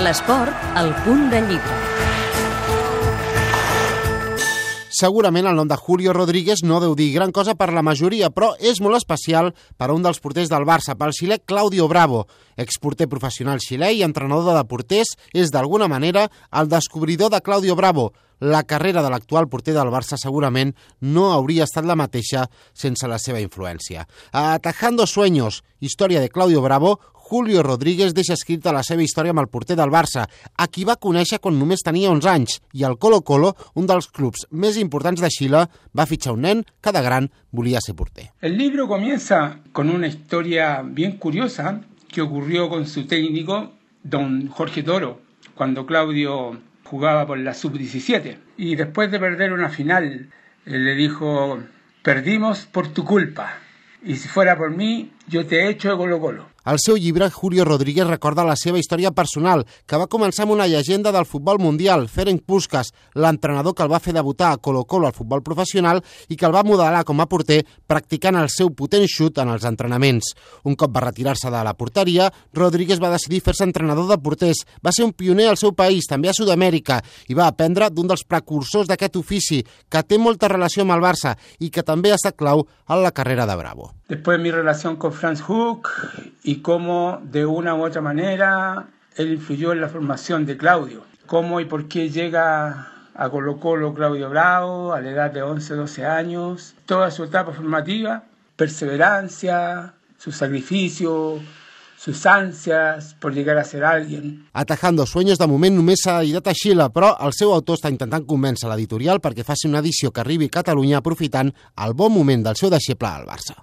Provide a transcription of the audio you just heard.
L'esport, al punt de llibre. Segurament el nom de Julio Rodríguez no deu dir gran cosa per la majoria, però és molt especial per a un dels porters del Barça, pel xilè Claudio Bravo. Exporter professional xilè i entrenador de porters, és d'alguna manera el descobridor de Claudio Bravo. La carrera de l'actual porter del Barça segurament no hauria estat la mateixa sense la seva influència. A Atajando Sueños, història de Claudio Bravo, Julio Rodríguez deixa escrita la seva història amb el porter del Barça, a qui va conèixer quan només tenia 11 anys, i el Colo-Colo, un dels clubs més importants de Xile, va fitxar un nen que de gran volia ser porter. El libro comienza con una historia bien curiosa que ocurrió con su técnico, don Jorge Toro, cuando Claudio jugaba por la sub-17. Y después de perder una final, le dijo, perdimos por tu culpa. Y si fuera por mí, yo te echo de Colo-Colo. Al seu llibre, Julio Rodríguez recorda la seva història personal, que va començar amb una llegenda del futbol mundial, Ferenc Puskas, l'entrenador que el va fer debutar a Colo-Colo al futbol professional i que el va modelar com a porter practicant el seu potent xut en els entrenaments. Un cop va retirar-se de la porteria, Rodríguez va decidir fer-se entrenador de porters. Va ser un pioner al seu país, també a Sud-amèrica, i va aprendre d'un dels precursors d'aquest ofici, que té molta relació amb el Barça i que també ha estat clau en la carrera de Bravo. Después mi relación con Franz Hook y cómo de una u otra manera él influyó en la formación de Claudio. Cómo y por qué llega a Colo Colo Claudio Bravo a la edad de 11, 12 años. Toda su etapa formativa, perseverancia, su sacrificio, sus ansias por llegar a ser alguien. Atajando Sueños de moment només s'ha editat a Xile, però el seu autor està intentant convèncer l'editorial perquè faci una edició que arribi a Catalunya aprofitant el bon moment del seu deixeble al Barça.